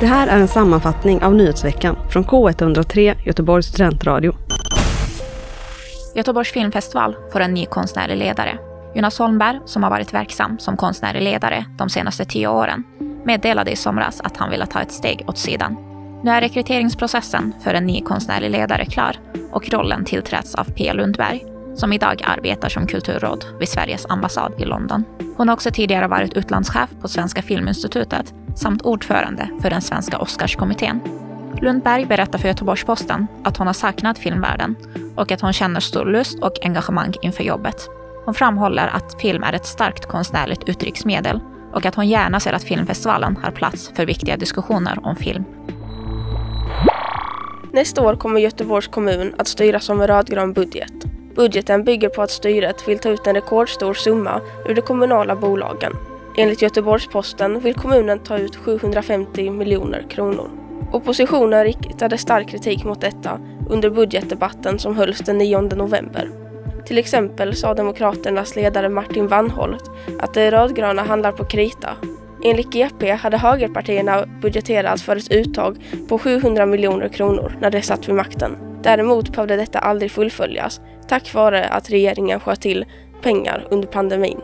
Det här är en sammanfattning av nyhetsveckan från K103 Göteborgs studentradio. Göteborgs filmfestival får en ny konstnärlig ledare. Jonas Holmberg, som har varit verksam som konstnärlig ledare de senaste tio åren, meddelade i somras att han ville ta ett steg åt sidan. Nu är rekryteringsprocessen för en ny konstnärlig ledare klar och rollen tillträds av Pia Lundberg, som idag arbetar som kulturråd vid Sveriges ambassad i London. Hon har också tidigare varit utlandschef på Svenska Filminstitutet samt ordförande för den svenska Oscarskommittén. Lundberg berättar för Göteborgs-Posten att hon har saknat filmvärlden och att hon känner stor lust och engagemang inför jobbet. Hon framhåller att film är ett starkt konstnärligt uttrycksmedel och att hon gärna ser att filmfestivalen har plats för viktiga diskussioner om film. Nästa år kommer Göteborgs kommun att styras av en rödgrön budget. Budgeten bygger på att styret vill ta ut en rekordstor summa ur de kommunala bolagen. Enligt Göteborgs-Posten vill kommunen ta ut 750 miljoner kronor. Oppositionen riktade stark kritik mot detta under budgetdebatten som hölls den 9 november. Till exempel sa Demokraternas ledare Martin Wannholt att det rödgröna handlar på krita. Enligt GP hade högerpartierna budgeterat för ett uttag på 700 miljoner kronor när de satt vid makten. Däremot behövde detta aldrig fullföljas tack vare att regeringen sköt till pengar under pandemin.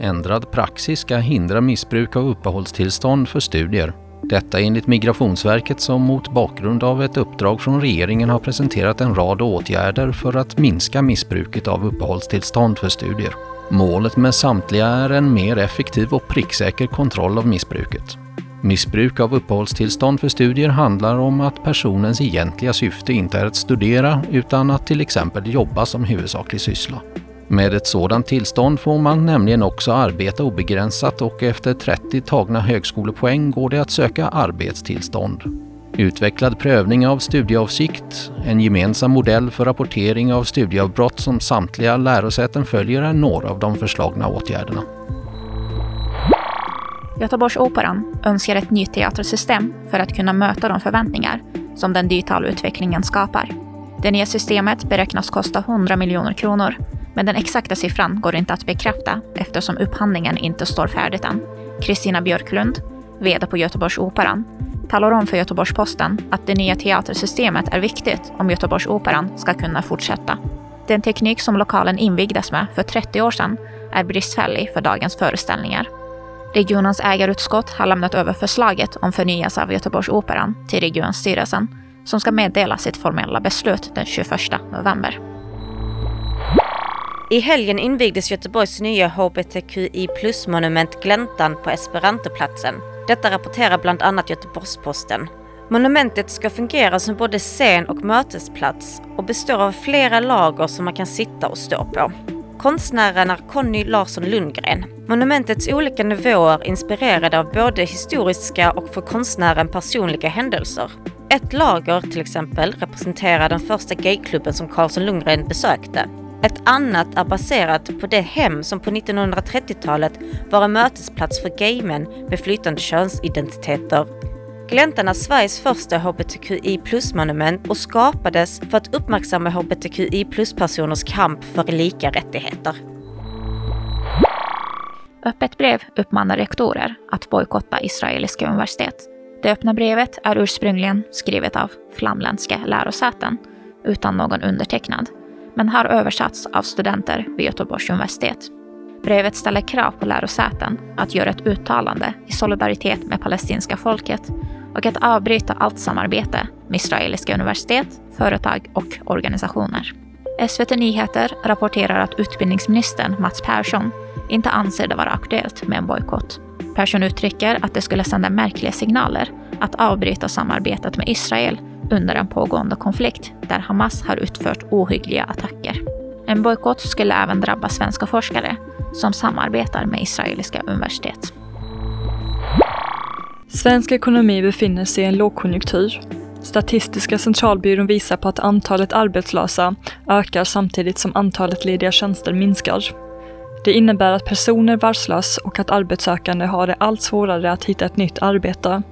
Ändrad praxis ska hindra missbruk av uppehållstillstånd för studier. Detta enligt Migrationsverket som mot bakgrund av ett uppdrag från regeringen har presenterat en rad åtgärder för att minska missbruket av uppehållstillstånd för studier. Målet med samtliga är en mer effektiv och pricksäker kontroll av missbruket. Missbruk av uppehållstillstånd för studier handlar om att personens egentliga syfte inte är att studera utan att till exempel jobba som huvudsaklig syssla. Med ett sådant tillstånd får man nämligen också arbeta obegränsat och efter 30 tagna högskolepoäng går det att söka arbetstillstånd. Utvecklad prövning av studieavsikt, en gemensam modell för rapportering av studieavbrott som samtliga lärosäten följer är några av de förslagna åtgärderna. Göteborgsoperan önskar ett nytt teatersystem för att kunna möta de förväntningar som den digitala utvecklingen skapar. Det nya systemet beräknas kosta 100 miljoner kronor, men den exakta siffran går inte att bekräfta eftersom upphandlingen inte står färdigt än. Kristina Björklund, VD på Göteborgsoperan, talar om för Göteborgs-Posten att det nya teatersystemet är viktigt om Göteborgsoperan ska kunna fortsätta. Den teknik som lokalen invigdes med för 30 år sedan är bristfällig för dagens föreställningar. Regionens ägarutskott har lämnat över förslaget om förnyelse av Göteborgsoperan till regionstyrelsen som ska meddela sitt formella beslut den 21 november. I helgen invigdes Göteborgs nya hbtqi plus-monument Gläntan på Esperantoplatsen. Detta rapporterar bland annat Göteborgs-Posten. Monumentet ska fungera som både scen och mötesplats och består av flera lager som man kan sitta och stå på. Konstnären är Conny Larsson Lundgren. Monumentets olika nivåer inspirerade av både historiska och för konstnären personliga händelser. Ett lager till exempel representerar den första gayklubben som Carlsson Lundgren besökte. Ett annat är baserat på det hem som på 1930-talet var en mötesplats för gaymän med flytande könsidentiteter. Gläntan är Sveriges första hbtqi plus-monument och skapades för att uppmärksamma hbtqi plus-personers kamp för lika rättigheter. Öppet brev uppmanar rektorer att bojkotta israeliska universitet. Det öppna brevet är ursprungligen skrivet av flamländska lärosäten utan någon undertecknad men har översatts av studenter vid Göteborgs universitet. Brevet ställer krav på lärosäten att göra ett uttalande i solidaritet med palestinska folket och att avbryta allt samarbete med israeliska universitet, företag och organisationer. SVT Nyheter rapporterar att utbildningsministern Mats Persson inte anser det vara aktuellt med en bojkott. Persson uttrycker att det skulle sända märkliga signaler att avbryta samarbetet med Israel under en pågående konflikt där Hamas har utfört ohyggliga attacker. En bojkott skulle även drabba svenska forskare som samarbetar med israeliska universitet. Svensk ekonomi befinner sig i en lågkonjunktur. Statistiska centralbyrån visar på att antalet arbetslösa ökar samtidigt som antalet lediga tjänster minskar. Det innebär att personer varslas och att arbetssökande har det allt svårare att hitta ett nytt arbete.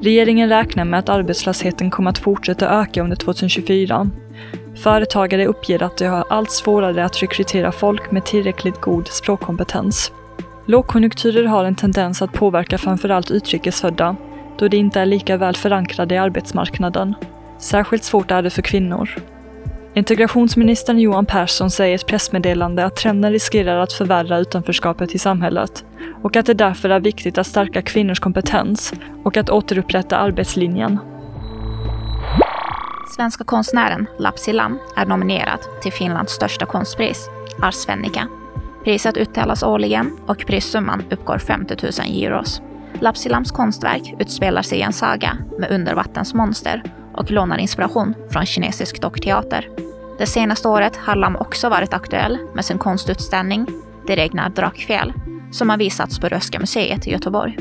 Regeringen räknar med att arbetslösheten kommer att fortsätta öka under 2024. Företagare uppger att de har allt svårare att rekrytera folk med tillräckligt god språkkompetens. Lågkonjunkturer har en tendens att påverka framförallt utrikesfödda, då de inte är lika väl förankrade i arbetsmarknaden. Särskilt svårt är det för kvinnor. Integrationsministern Johan Persson säger i ett pressmeddelande att trenden riskerar att förvärra utanförskapet i samhället och att det därför är viktigt att stärka kvinnors kompetens och att återupprätta arbetslinjen. Svenska konstnären Lapsi Lam är nominerad till Finlands största konstpris, Ars Svennica. Priset utdelas årligen och prissumman uppgår 50 000 euros. Lapsilams konstverk utspelar sig i en saga med undervattensmonster och lånar inspiration från kinesisk dockteater. Det senaste året har Lam också varit aktuell med sin konstutställning Det regnar drakfjäll som har visats på Röhsska museet i Göteborg.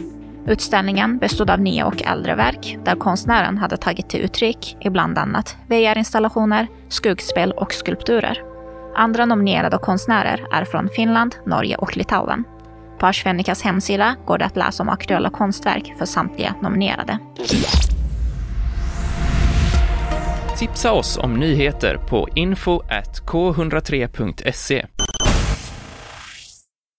Utställningen bestod av nya och äldre verk där konstnären hade tagit till uttryck i bland annat VR-installationer, skuggspel och skulpturer. Andra nominerade konstnärer är från Finland, Norge och Litauen. På Aschvenikas hemsida går det att läsa om aktuella konstverk för samtliga nominerade. Tipsa oss om nyheter på info.k103.se